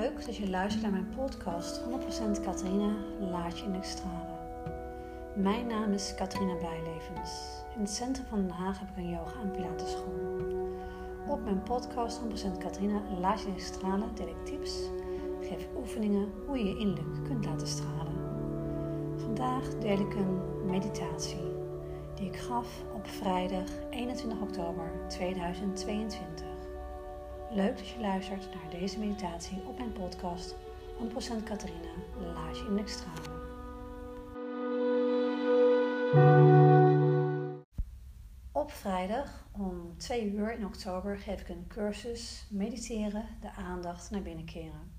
Leuk dat je luistert naar mijn podcast 100% Catharina Laat je in stralen. Mijn naam is Catharina Blijlevens. In het centrum van Den Haag heb ik een yoga- en pilatesschool. Op mijn podcast 100% Catharina Laat je in stralen deel ik tips, geef oefeningen hoe je je innerlijk kunt laten stralen. Vandaag deel ik een meditatie die ik gaf op vrijdag 21 oktober 2022. Leuk dat je luistert naar deze meditatie op mijn podcast 100% Catharina, in de stralen. Op vrijdag om 2 uur in oktober geef ik een cursus Mediteren, de aandacht naar binnen keren.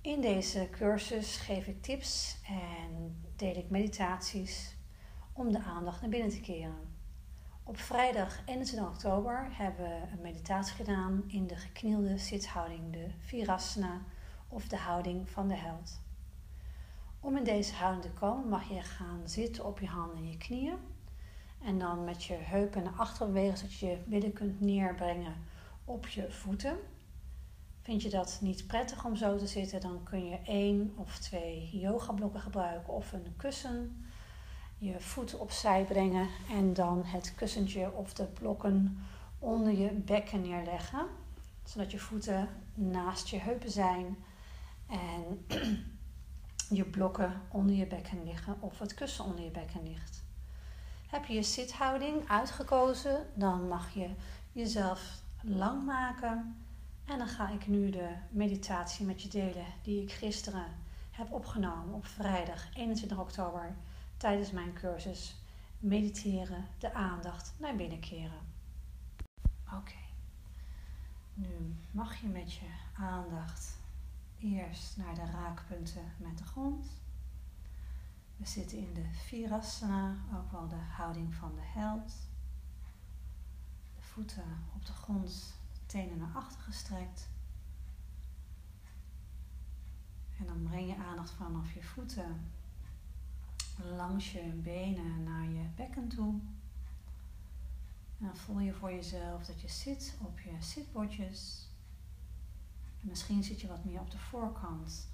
In deze cursus geef ik tips en deel ik meditaties om de aandacht naar binnen te keren. Op vrijdag 21 oktober hebben we een meditatie gedaan in de geknielde zithouding, de Virasana of de houding van de held. Om in deze houding te komen mag je gaan zitten op je handen en je knieën. En dan met je heupen naar achteren bewegen zodat je je midden kunt neerbrengen op je voeten. Vind je dat niet prettig om zo te zitten, dan kun je één of twee yoga blokken gebruiken of een kussen je voet opzij brengen en dan het kussentje of de blokken onder je bekken neerleggen. Zodat je voeten naast je heupen zijn en je blokken onder je bekken liggen of het kussen onder je bekken ligt. Heb je je zithouding uitgekozen, dan mag je jezelf lang maken. En dan ga ik nu de meditatie met je delen die ik gisteren heb opgenomen op vrijdag 21 oktober tijdens mijn cursus mediteren, de aandacht naar binnen keren. Oké, nu mag je met je aandacht eerst naar de raakpunten met de grond. We zitten in de Virasana, ook wel de houding van de held. De voeten op de grond, tenen naar achter gestrekt. En dan breng je aandacht vanaf je voeten langs je benen naar je bekken toe. En dan voel je voor jezelf dat je zit op je zitbordjes. En misschien zit je wat meer op de voorkant,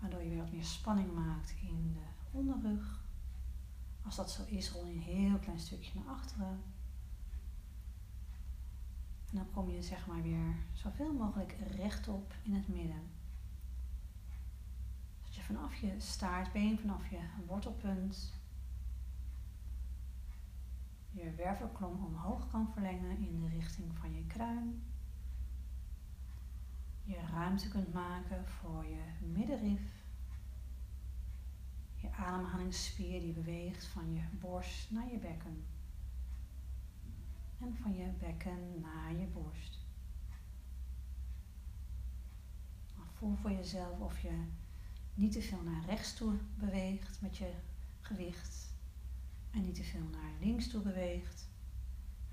waardoor je weer wat meer spanning maakt in de onderrug. Als dat zo is, rol je een heel klein stukje naar achteren. En dan kom je zeg maar weer zoveel mogelijk rechtop in het midden vanaf je staartbeen, vanaf je wortelpunt, je wervelklom omhoog kan verlengen in de richting van je kruin. Je ruimte kunt maken voor je middenrif. Je ademhalingsspier die beweegt van je borst naar je bekken. En van je bekken naar je borst. Voel voor jezelf of je niet te veel naar rechts toe beweegt met je gewicht en niet te veel naar links toe beweegt.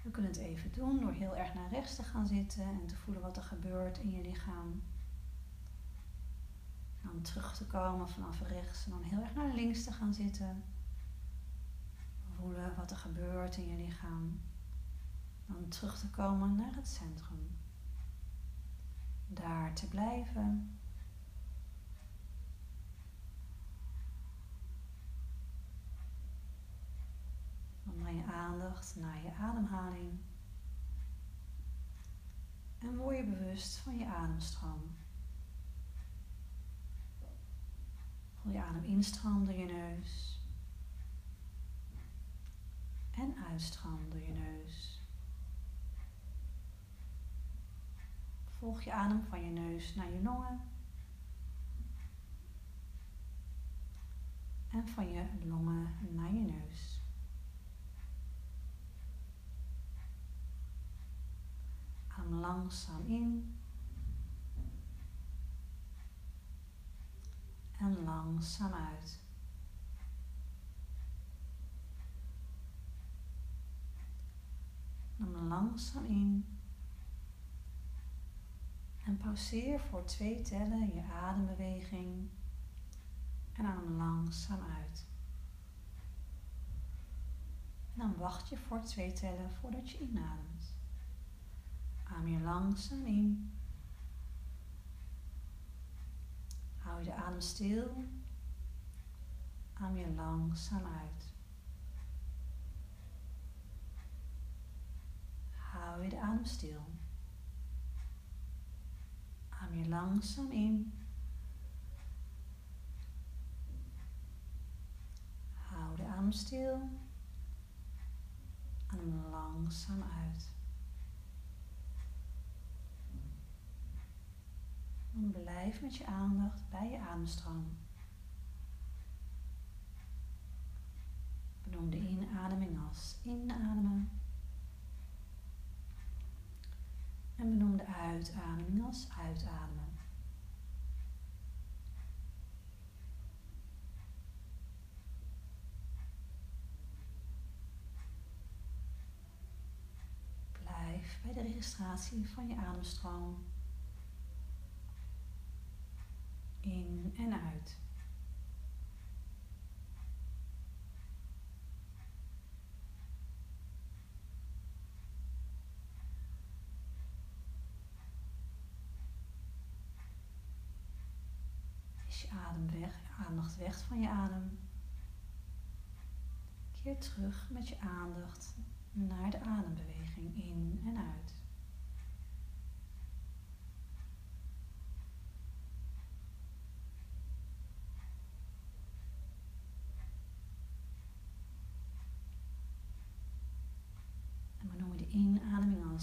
We kunnen het even doen door heel erg naar rechts te gaan zitten en te voelen wat er gebeurt in je lichaam. Dan terug te komen vanaf rechts en dan heel erg naar links te gaan zitten. Voelen wat er gebeurt in je lichaam. Dan terug te komen naar het centrum. Daar te blijven. Breng je aandacht naar je ademhaling. En word je bewust van je ademstroom. Voel je adem instroom door je neus. En uitstroom door je neus. Volg je adem van je neus naar je longen. En van je longen naar je neus. Langzaam in. En langzaam uit. Adem langzaam in. En pauzeer voor twee tellen je adembeweging. En adem langzaam uit. En dan wacht je voor twee tellen voordat je inademt. Adem je langzaam in. Hou je de adem stil. Adem je langzaam uit. Hou je de adem stil. Adem je langzaam in. Hou de adem stil. Adem langzaam uit. Blijf met je aandacht bij je ademstroom. Benoem de inademing als inademen. En benoem de uitademing als uitademen. Blijf bij de registratie van je ademstroom. In en uit. Is je adem weg, aandacht weg van je adem. Keer terug met je aandacht naar de adembeweging in en uit.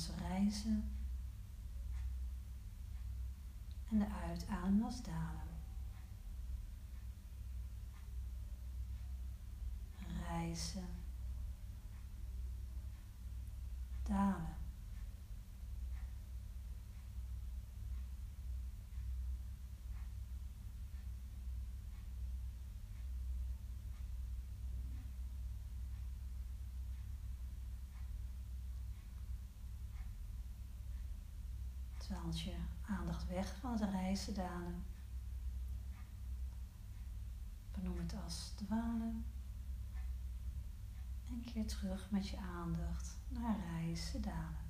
Reizen en de uitademing als dalen. Reizen, dalen. Als je aandacht weg van het reizen dalen. Benoem het als dwalen. En keer terug met je aandacht naar reizen dalen.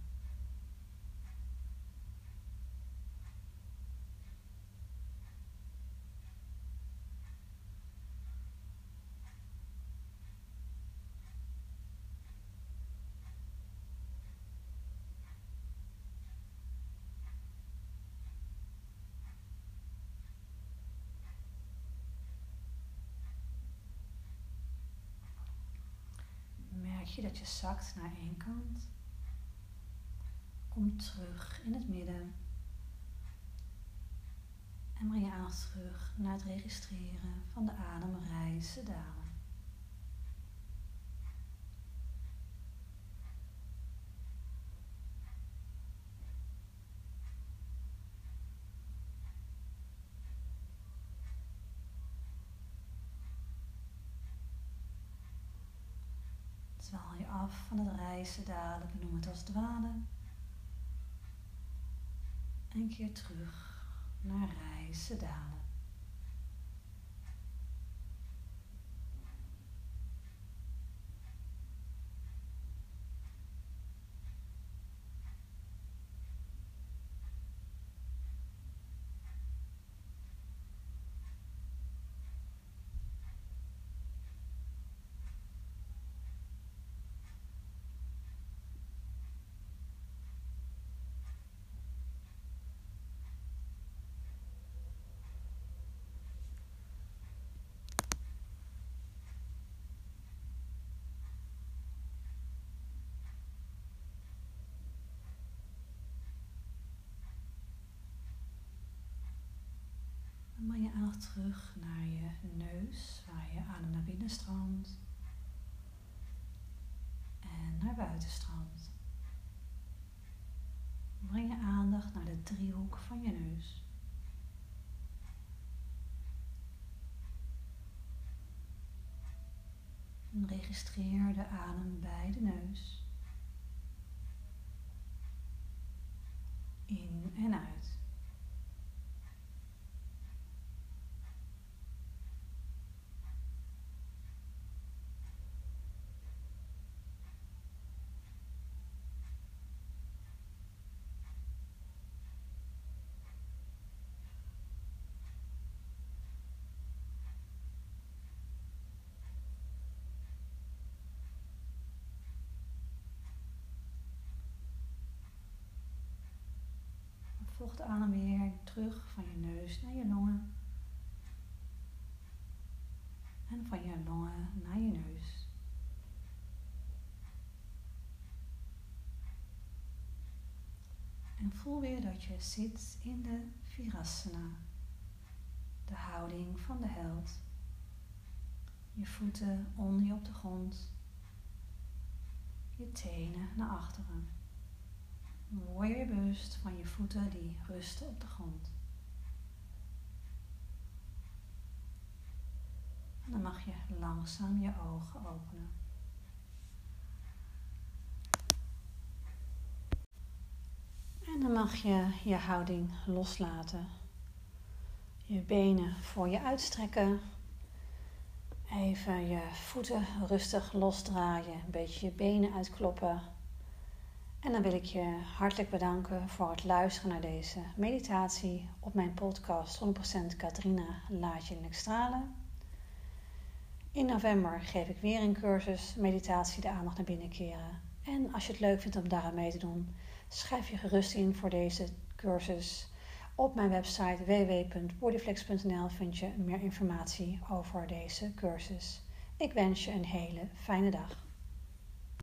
Je dat je zakt naar één kant. Kom terug in het midden. En breng je aandacht terug naar het registreren van de ademreizen dalen. Dwaal je af van het reizen, dalen, benoem het als dwalen. En keer terug naar reizen, dalen. Aandacht terug naar je neus, waar je adem naar binnen stroomt en naar buiten stroomt. Breng je aandacht naar de driehoek van je neus. Registreer de adem bij de neus. In en uit. Volg de adem weer terug van je neus naar je longen. En van je longen naar je neus. En voel weer dat je zit in de Virasana, de houding van de held. Je voeten onder je op de grond, je tenen naar achteren. Word je bewust van je voeten die rusten op de grond. En dan mag je langzaam je ogen openen. En dan mag je je houding loslaten. Je benen voor je uitstrekken. Even je voeten rustig losdraaien. Een beetje je benen uitkloppen. En dan wil ik je hartelijk bedanken voor het luisteren naar deze meditatie op mijn podcast 100% Katrina Laat je stralen. In november geef ik weer een cursus meditatie de aandacht naar binnen keren. En als je het leuk vindt om daar mee te doen, schrijf je gerust in voor deze cursus. Op mijn website www.bodyflex.nl vind je meer informatie over deze cursus. Ik wens je een hele fijne dag.